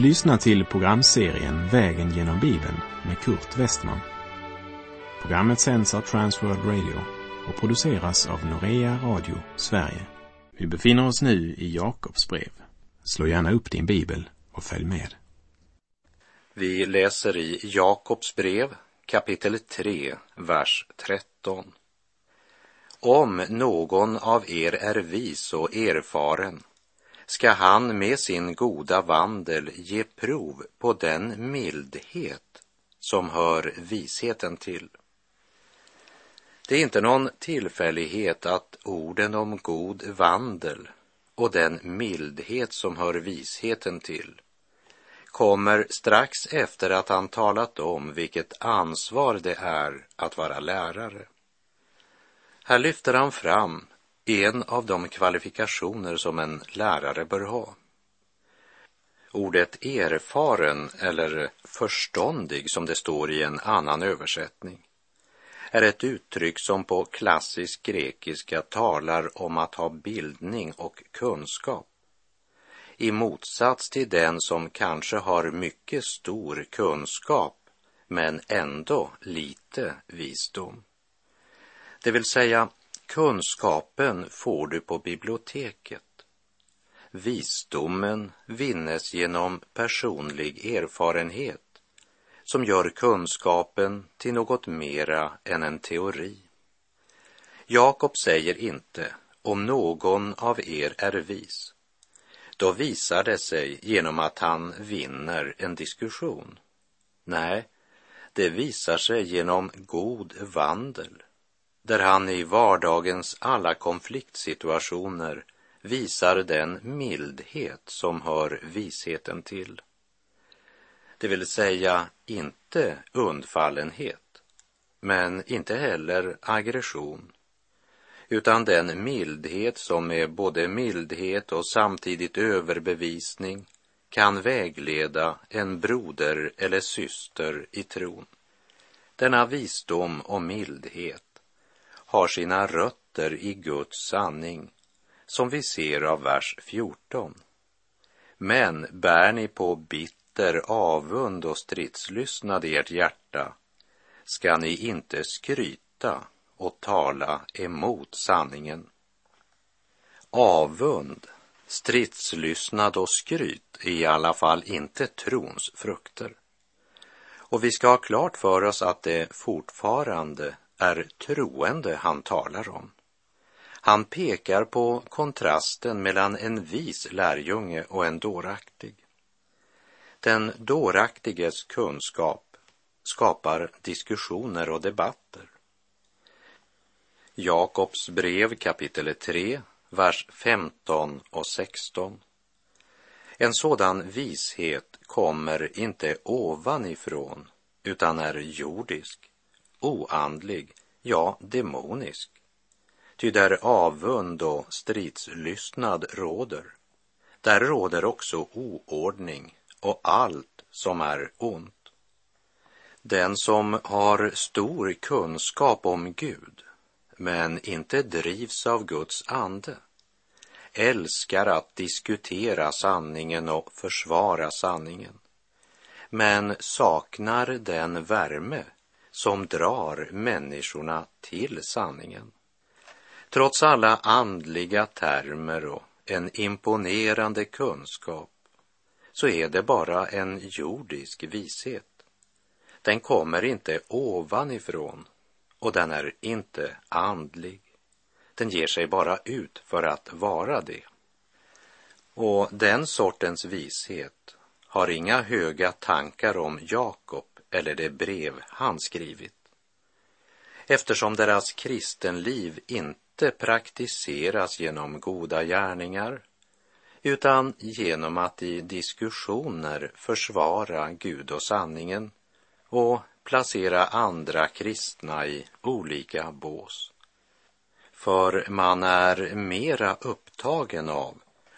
Du lyssnar till programserien Vägen genom Bibeln med Kurt Westman. Programmet sänds av Transworld Radio och produceras av Norea Radio Sverige. Vi befinner oss nu i Jakobs brev. Slå gärna upp din bibel och följ med. Vi läser i Jakobs brev kapitel 3, vers 13. Om någon av er är vis och erfaren ska han med sin goda vandel ge prov på den mildhet som hör visheten till. Det är inte någon tillfällighet att orden om god vandel och den mildhet som hör visheten till kommer strax efter att han talat om vilket ansvar det är att vara lärare. Här lyfter han fram en av de kvalifikationer som en lärare bör ha. Ordet erfaren eller förståndig, som det står i en annan översättning, är ett uttryck som på klassisk grekiska talar om att ha bildning och kunskap. I motsats till den som kanske har mycket stor kunskap men ändå lite visdom. Det vill säga, kunskapen får du på biblioteket. Visdomen vinnes genom personlig erfarenhet som gör kunskapen till något mera än en teori. Jakob säger inte om någon av er är vis. Då visar det sig genom att han vinner en diskussion. Nej, det visar sig genom god vandel, där han i vardagens alla konfliktsituationer visar den mildhet som hör visheten till det vill säga inte undfallenhet, men inte heller aggression, utan den mildhet som är både mildhet och samtidigt överbevisning kan vägleda en broder eller syster i tron. Denna visdom och mildhet har sina rötter i Guds sanning, som vi ser av vers 14. Men bär ni på bitter avund och stridslystnad i ert hjärta ska ni inte skryta och tala emot sanningen. Avund, stridslystnad och skryt är i alla fall inte trons frukter. Och vi ska ha klart för oss att det fortfarande är troende han talar om. Han pekar på kontrasten mellan en vis lärjunge och en dåraktig. Den dåraktiges kunskap skapar diskussioner och debatter. Jakobs brev kapitel 3, vers 15 och 16. En sådan vishet kommer inte ovanifrån utan är jordisk, oandlig, ja, demonisk. Ty där avund och stridslystnad råder, där råder också oordning och allt som är ont. Den som har stor kunskap om Gud, men inte drivs av Guds ande, älskar att diskutera sanningen och försvara sanningen, men saknar den värme som drar människorna till sanningen. Trots alla andliga termer och en imponerande kunskap så är det bara en jordisk vishet. Den kommer inte ovanifrån och den är inte andlig. Den ger sig bara ut för att vara det. Och den sortens vishet har inga höga tankar om Jakob eller det brev han skrivit. Eftersom deras kristenliv inte praktiseras genom goda gärningar utan genom att i diskussioner försvara Gud och sanningen och placera andra kristna i olika bås. För man är mera upptagen av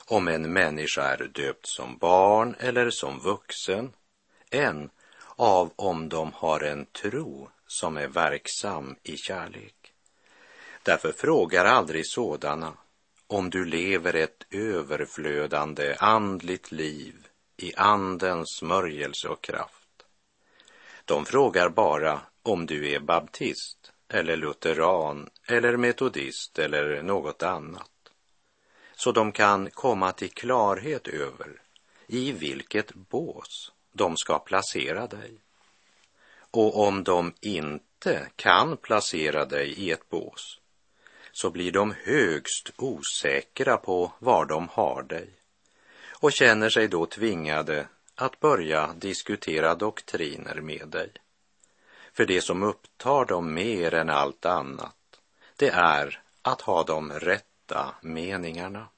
om en människa är döpt som barn eller som vuxen än av om de har en tro som är verksam i kärlek. Därför frågar aldrig sådana om du lever ett överflödande andligt liv i andens smörjelse och kraft. De frågar bara om du är baptist eller lutheran eller metodist eller något annat. Så de kan komma till klarhet över i vilket bås de ska placera dig. Och om de inte kan placera dig i ett bås så blir de högst osäkra på var de har dig och känner sig då tvingade att börja diskutera doktriner med dig. För det som upptar dem mer än allt annat, det är att ha de rätta meningarna.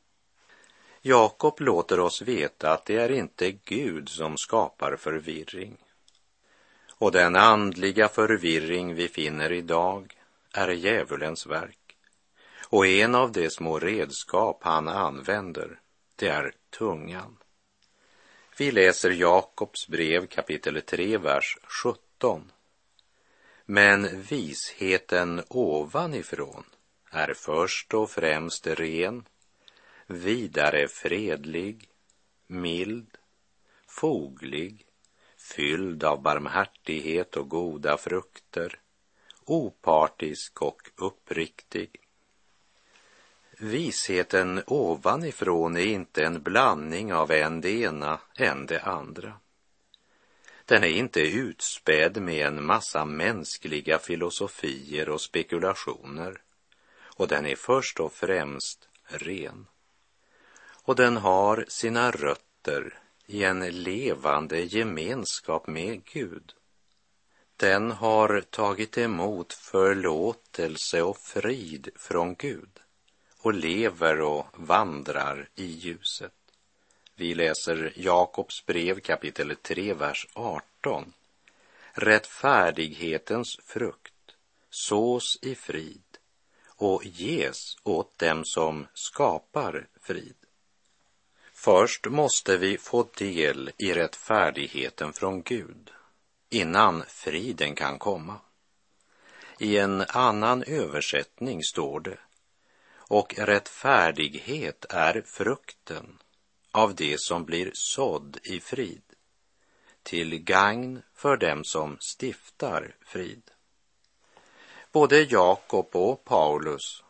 Jakob låter oss veta att det är inte Gud som skapar förvirring. Och den andliga förvirring vi finner idag är djävulens verk. Och en av de små redskap han använder, det är tungan. Vi läser Jakobs brev kapitel 3, vers 17. Men visheten ovanifrån är först och främst ren, vidare fredlig, mild, foglig, fylld av barmhärtighet och goda frukter, opartisk och uppriktig. Visheten ovanifrån är inte en blandning av en det ena, än det andra. Den är inte utspädd med en massa mänskliga filosofier och spekulationer. Och den är först och främst ren. Och den har sina rötter i en levande gemenskap med Gud. Den har tagit emot förlåtelse och frid från Gud och lever och vandrar i ljuset. Vi läser Jakobs brev kapitel 3, vers 18. Rättfärdighetens frukt sås i frid och ges åt dem som skapar frid. Först måste vi få del i rättfärdigheten från Gud innan friden kan komma. I en annan översättning står det och rättfärdighet är frukten av det som blir sådd i frid, till gagn för dem som stiftar frid. Både Jakob och Paulus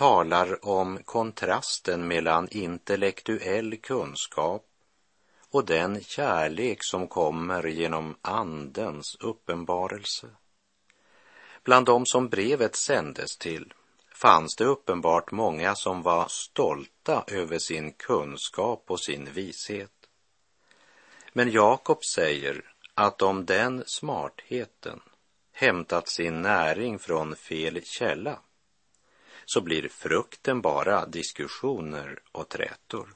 talar om kontrasten mellan intellektuell kunskap och den kärlek som kommer genom Andens uppenbarelse. Bland dem som brevet sändes till fanns det uppenbart många som var stolta över sin kunskap och sin vishet. Men Jakob säger att om den smartheten hämtat sin näring från fel källa så blir frukten bara diskussioner och trätor.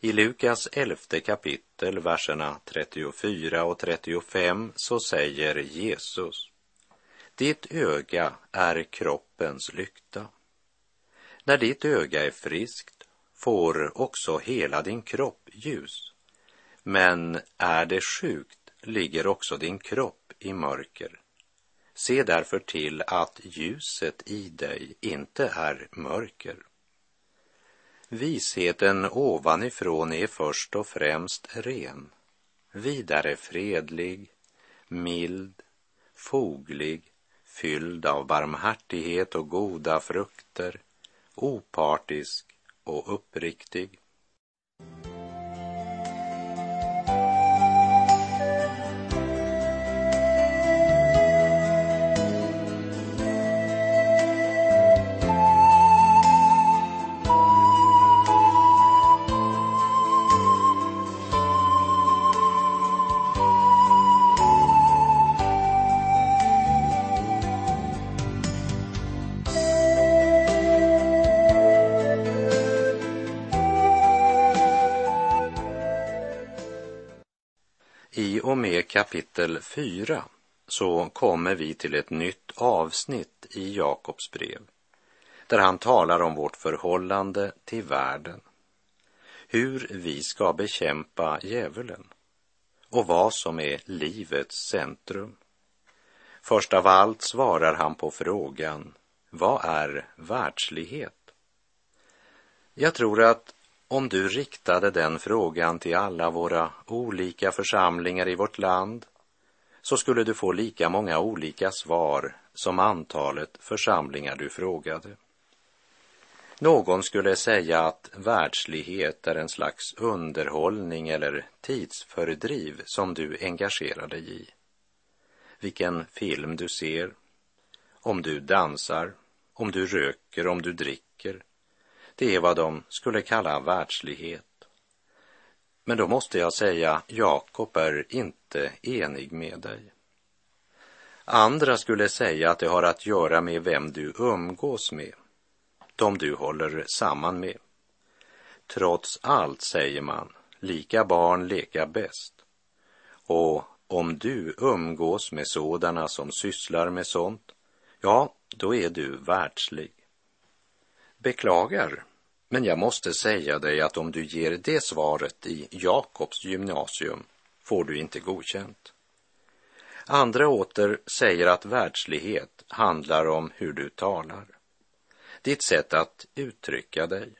I Lukas elfte kapitel, verserna 34 och 35, så säger Jesus ditt öga är kroppens lykta. När ditt öga är friskt får också hela din kropp ljus. Men är det sjukt ligger också din kropp i mörker. Se därför till att ljuset i dig inte är mörker. Visheten ovanifrån är först och främst ren, vidare fredlig, mild, foglig, fylld av barmhärtighet och goda frukter, opartisk och uppriktig. Kapitel 4 så kommer vi till ett nytt avsnitt i Jakobs brev där han talar om vårt förhållande till världen, hur vi ska bekämpa djävulen och vad som är livets centrum. Först av allt svarar han på frågan, vad är världslighet? Jag tror att om du riktade den frågan till alla våra olika församlingar i vårt land så skulle du få lika många olika svar som antalet församlingar du frågade. Någon skulle säga att världslighet är en slags underhållning eller tidsfördriv som du engagerar dig i. Vilken film du ser, om du dansar, om du röker, om du dricker. Det är vad de skulle kalla världslighet. Men då måste jag säga, Jakob är inte enig med dig. Andra skulle säga att det har att göra med vem du umgås med de du håller samman med. Trots allt, säger man, lika barn leka bäst. Och om du umgås med sådana som sysslar med sånt, ja, då är du världslig. Beklagar, men jag måste säga dig att om du ger det svaret i Jakobs gymnasium får du inte godkänt. Andra åter säger att världslighet handlar om hur du talar ditt sätt att uttrycka dig.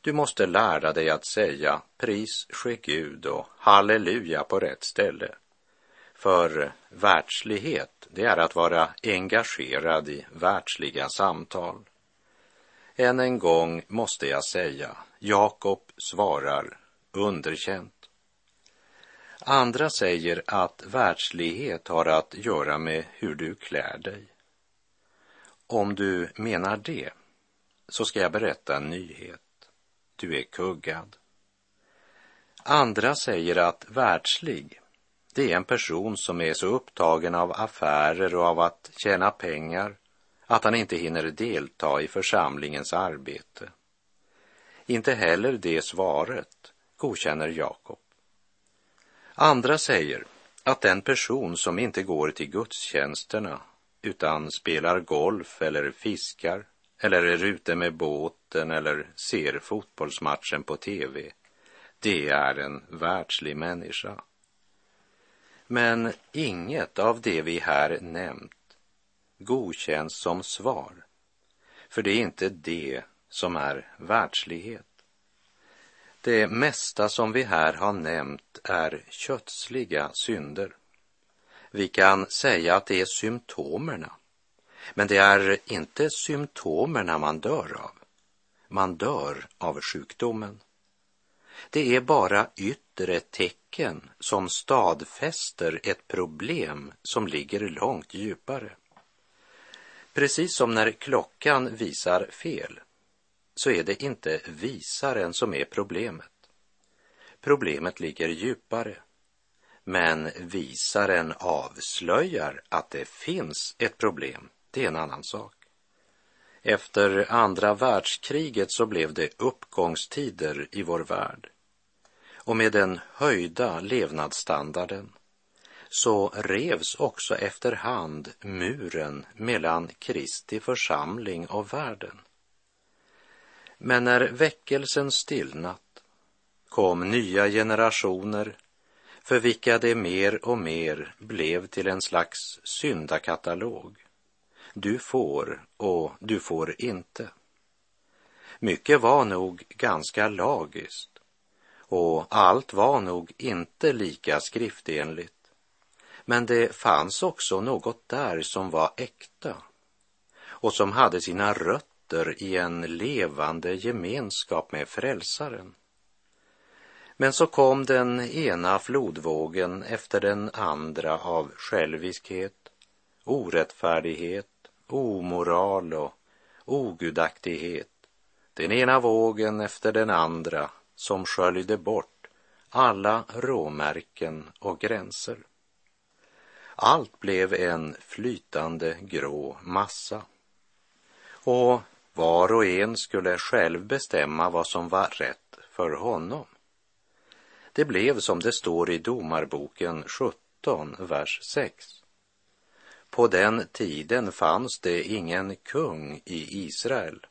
Du måste lära dig att säga pris ske Gud och halleluja på rätt ställe. För världslighet, det är att vara engagerad i världsliga samtal. Än en gång måste jag säga, Jakob svarar underkänt. Andra säger att världslighet har att göra med hur du klär dig. Om du menar det så ska jag berätta en nyhet. Du är kuggad. Andra säger att världslig, det är en person som är så upptagen av affärer och av att tjäna pengar att han inte hinner delta i församlingens arbete. Inte heller det svaret godkänner Jakob. Andra säger att den person som inte går till gudstjänsterna utan spelar golf eller fiskar eller är ute med båten eller ser fotbollsmatchen på tv. Det är en världslig människa. Men inget av det vi här nämnt godkänns som svar, för det är inte det som är världslighet. Det mesta som vi här har nämnt är kötsliga synder. Vi kan säga att det är symptomerna. Men det är inte symptomerna man dör av. Man dör av sjukdomen. Det är bara yttre tecken som stadfäster ett problem som ligger långt djupare. Precis som när klockan visar fel så är det inte visaren som är problemet. Problemet ligger djupare men visaren avslöjar att det finns ett problem. Det är en annan sak. Efter andra världskriget så blev det uppgångstider i vår värld. Och med den höjda levnadsstandarden så revs också efterhand muren mellan Kristi församling och världen. Men när väckelsen stillnat kom nya generationer för vilka det mer och mer blev till en slags syndakatalog. Du får och du får inte. Mycket var nog ganska lagiskt och allt var nog inte lika skriftenligt. Men det fanns också något där som var äkta och som hade sina rötter i en levande gemenskap med frälsaren. Men så kom den ena flodvågen efter den andra av själviskhet, orättfärdighet, omoral och ogudaktighet. Den ena vågen efter den andra som sköljde bort alla råmärken och gränser. Allt blev en flytande grå massa. Och var och en skulle själv bestämma vad som var rätt för honom. Det blev som det står i Domarboken 17, vers 6. På den tiden fanns det ingen kung i Israel.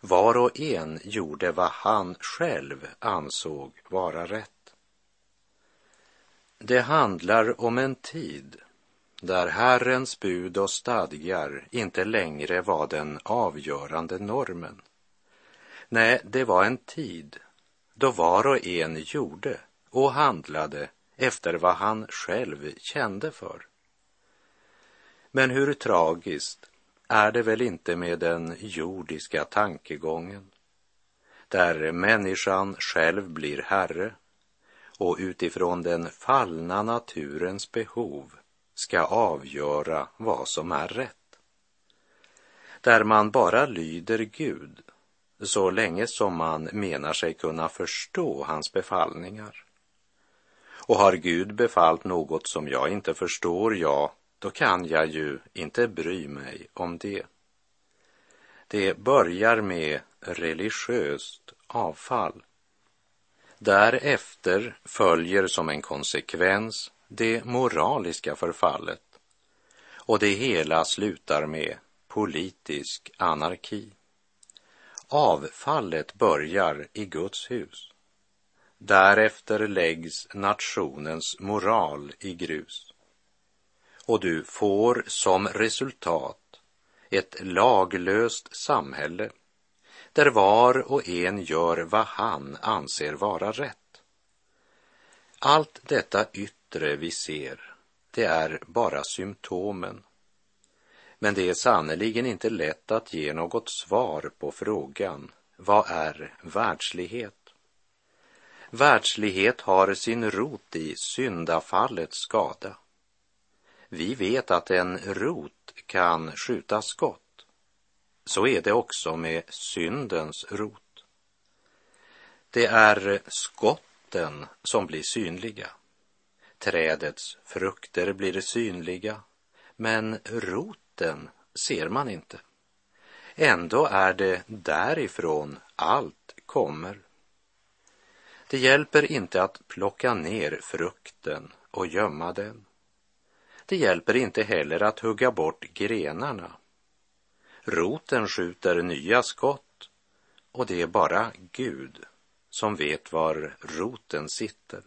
Var och en gjorde vad han själv ansåg vara rätt. Det handlar om en tid där Herrens bud och stadgar inte längre var den avgörande normen. Nej, det var en tid då var och en gjorde och handlade efter vad han själv kände för. Men hur tragiskt är det väl inte med den jordiska tankegången, där människan själv blir herre och utifrån den fallna naturens behov ska avgöra vad som är rätt. Där man bara lyder Gud så länge som man menar sig kunna förstå hans befallningar. Och har Gud befallt något som jag inte förstår, ja, då kan jag ju inte bry mig om det. Det börjar med religiöst avfall. Därefter följer som en konsekvens det moraliska förfallet och det hela slutar med politisk anarki. Avfallet börjar i Guds hus. Därefter läggs nationens moral i grus. Och du får som resultat ett laglöst samhälle där var och en gör vad han anser vara rätt. Allt detta yttre vi ser, det är bara symptomen men det är sannerligen inte lätt att ge något svar på frågan vad är världslighet? Världslighet har sin rot i syndafallets skada. Vi vet att en rot kan skjuta skott. Så är det också med syndens rot. Det är skotten som blir synliga. Trädets frukter blir synliga, men roten ser man inte. Ändå är det därifrån allt kommer. Det hjälper inte att plocka ner frukten och gömma den. Det hjälper inte heller att hugga bort grenarna. Roten skjuter nya skott och det är bara Gud som vet var roten sitter.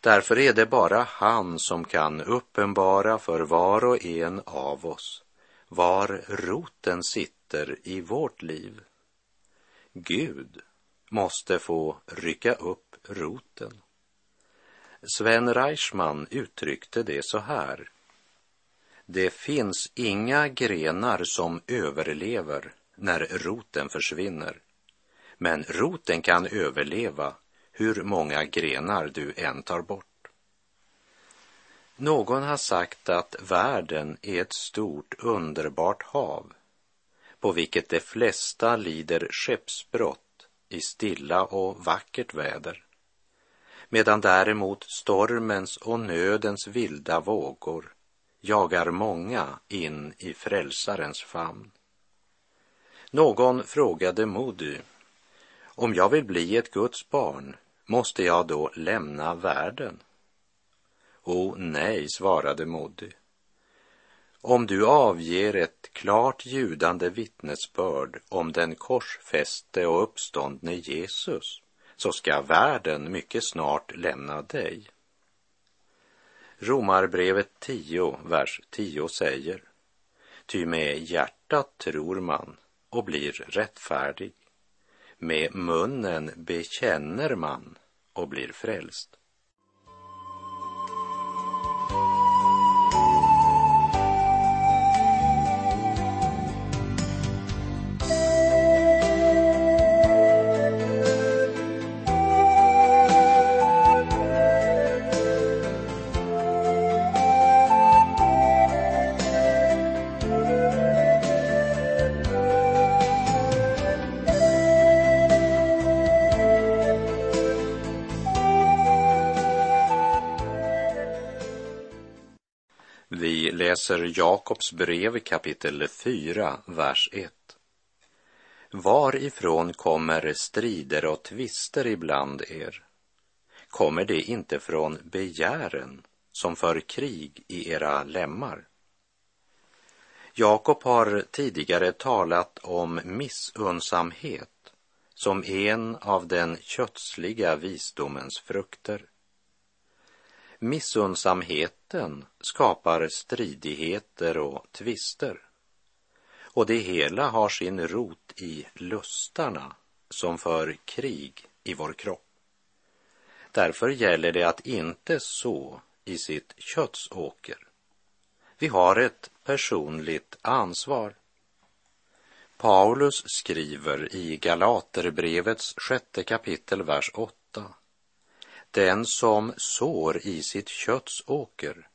Därför är det bara han som kan uppenbara för var och en av oss var roten sitter i vårt liv. Gud måste få rycka upp roten. Sven Reichman uttryckte det så här. Det finns inga grenar som överlever när roten försvinner. Men roten kan överleva hur många grenar du än tar bort. Någon har sagt att världen är ett stort underbart hav på vilket de flesta lider skeppsbrott i stilla och vackert väder medan däremot stormens och nödens vilda vågor jagar många in i frälsarens famn. Någon frågade Modu, om jag vill bli ett Guds barn, Måste jag då lämna världen? O nej, svarade Modu. Om du avger ett klart ljudande vittnesbörd om den korsfäste och uppståndne Jesus så ska världen mycket snart lämna dig. Romarbrevet 10, vers 10 säger Ty med hjärtat tror man och blir rättfärdig med munnen bekänner man och blir frälst. Läser Jakobs brev kapitel 4, vers 1. Varifrån kommer strider och tvister ibland er? Kommer det inte från begären som för krig i era lemmar? Jakob har tidigare talat om missunnsamhet som en av den kötsliga visdomens frukter. Missunnsamheten skapar stridigheter och tvister. och det hela har sin rot i lustarna som för krig i vår kropp. Därför gäller det att inte så i sitt köttsåker. Vi har ett personligt ansvar. Paulus skriver i Galaterbrevets sjätte kapitel, vers 8. Den som sår i sitt kötts åker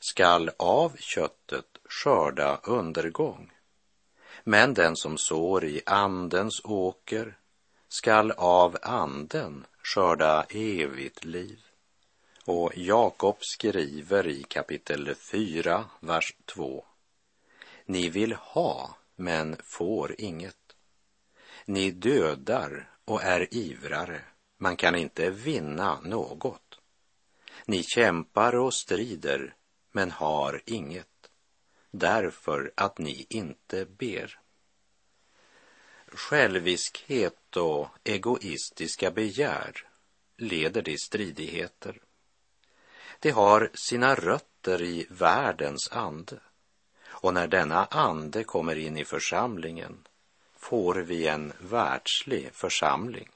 skall av köttet skörda undergång. Men den som sår i andens åker skall av anden skörda evigt liv. Och Jakob skriver i kapitel 4, vers 2. Ni vill ha, men får inget. Ni dödar och är ivrare, man kan inte vinna något. Ni kämpar och strider, men har inget, därför att ni inte ber. Själviskhet och egoistiska begär leder till stridigheter. Det har sina rötter i världens ande. Och när denna ande kommer in i församlingen får vi en världslig församling.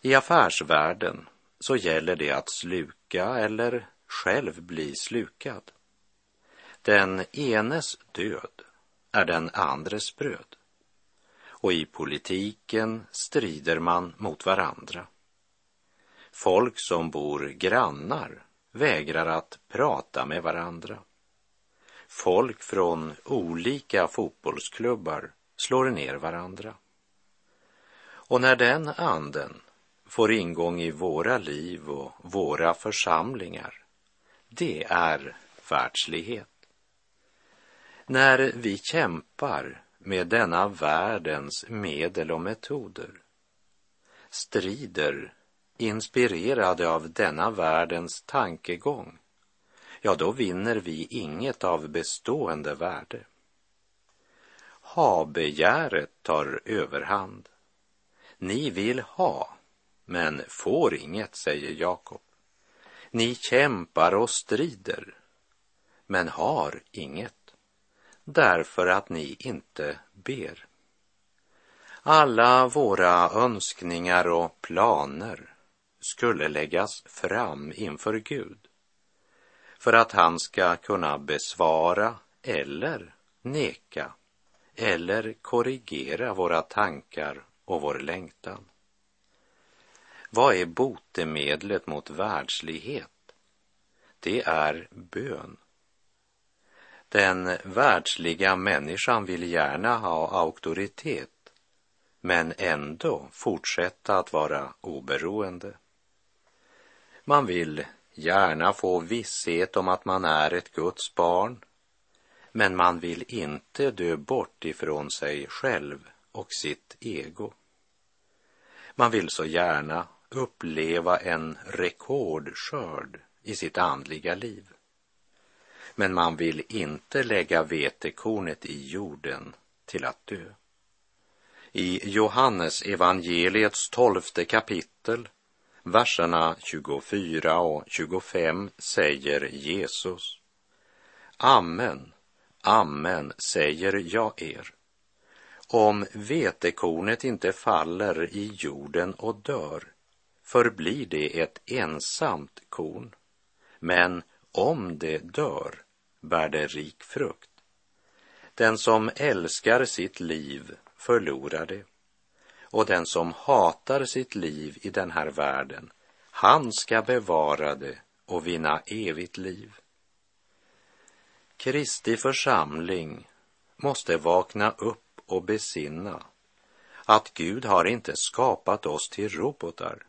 I affärsvärlden så gäller det att sluka eller själv bli slukad. Den enes död är den andres bröd. Och i politiken strider man mot varandra. Folk som bor grannar vägrar att prata med varandra. Folk från olika fotbollsklubbar slår ner varandra. Och när den anden får ingång i våra liv och våra församlingar, det är världslighet. När vi kämpar med denna världens medel och metoder, strider inspirerade av denna världens tankegång, ja, då vinner vi inget av bestående värde. Ha-begäret tar överhand. Ni vill ha, men får inget, säger Jakob. Ni kämpar och strider, men har inget, därför att ni inte ber. Alla våra önskningar och planer skulle läggas fram inför Gud för att han ska kunna besvara eller neka eller korrigera våra tankar och vår längtan. Vad är botemedlet mot världslighet? Det är bön. Den världsliga människan vill gärna ha auktoritet men ändå fortsätta att vara oberoende. Man vill gärna få visshet om att man är ett Guds barn, men man vill inte dö bort ifrån sig själv och sitt ego. Man vill så gärna uppleva en rekordskörd i sitt andliga liv. Men man vill inte lägga vetekornet i jorden till att dö. I Johannes evangeliets tolfte kapitel verserna 24 och 25 säger Jesus. Amen, amen säger jag er. Om vetekornet inte faller i jorden och dör förblir det ett ensamt korn. Men om det dör bär det rik frukt. Den som älskar sitt liv förlorar det och den som hatar sitt liv i den här världen, han ska bevara det och vinna evigt liv. Kristi församling måste vakna upp och besinna att Gud har inte skapat oss till robotar.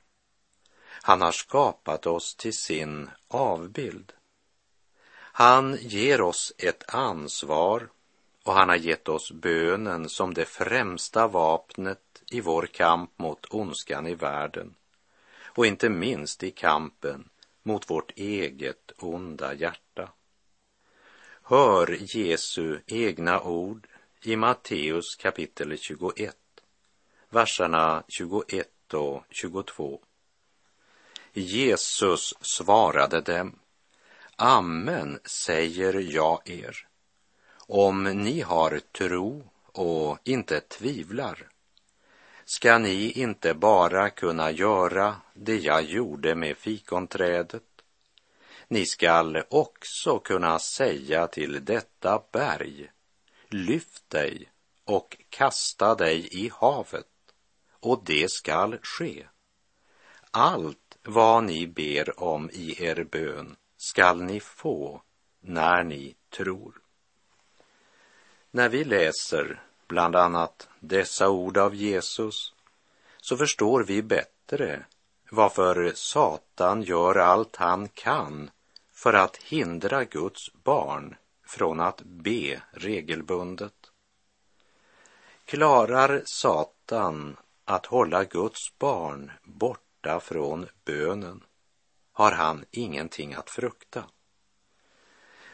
Han har skapat oss till sin avbild. Han ger oss ett ansvar och han har gett oss bönen som det främsta vapnet i vår kamp mot ondskan i världen och inte minst i kampen mot vårt eget onda hjärta. Hör Jesu egna ord i Matteus kapitel 21, verserna 21 och 22. Jesus svarade dem, Amen säger jag er. om ni har tro och inte tvivlar, ska ni inte bara kunna göra det jag gjorde med fikonträdet? Ni skall också kunna säga till detta berg, lyft dig och kasta dig i havet, och det skall ske. Allt vad ni ber om i er bön skall ni få när ni tror. När vi läser bland annat dessa ord av Jesus så förstår vi bättre varför Satan gör allt han kan för att hindra Guds barn från att be regelbundet. Klarar Satan att hålla Guds barn borta från bönen har han ingenting att frukta.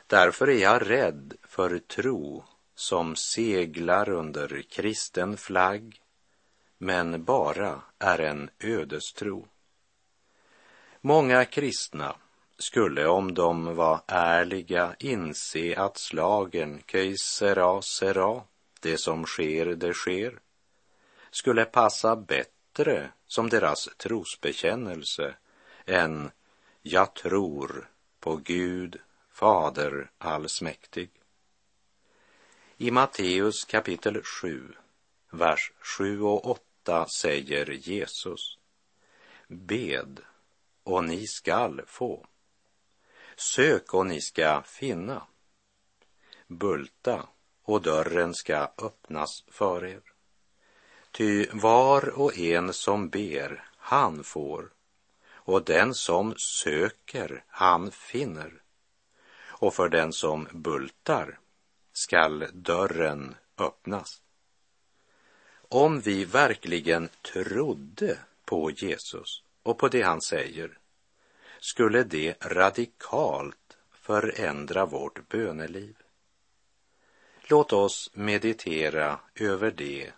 Därför är jag rädd för tro som seglar under kristen flagg men bara är en ödestro. Många kristna skulle om de var ärliga inse att slagen köj sera sera, det som sker, det sker, skulle passa bättre bättre som deras trosbekännelse än jag tror på Gud, Fader allsmäktig. I Matteus kapitel 7, vers 7 och 8 säger Jesus Bed och ni skall få. Sök och ni ska finna. Bulta och dörren ska öppnas för er. Ty var och en som ber, han får, och den som söker, han finner. Och för den som bultar skall dörren öppnas. Om vi verkligen trodde på Jesus och på det han säger skulle det radikalt förändra vårt böneliv. Låt oss meditera över det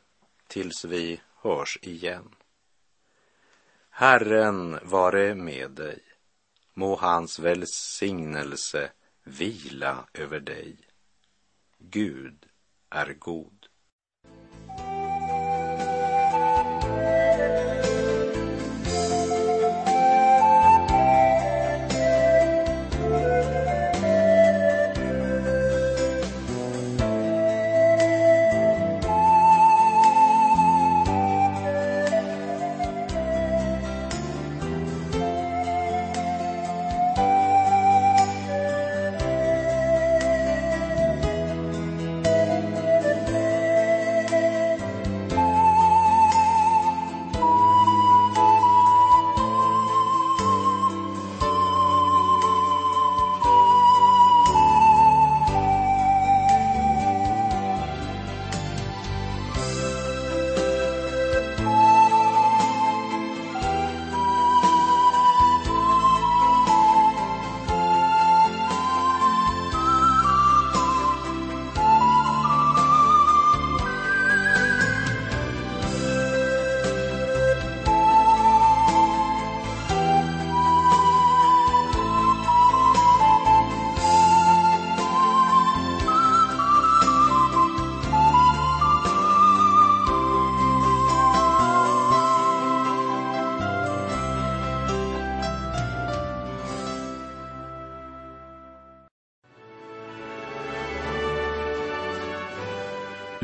tills vi hörs igen. Herren vare med dig. Må hans välsignelse vila över dig. Gud är god.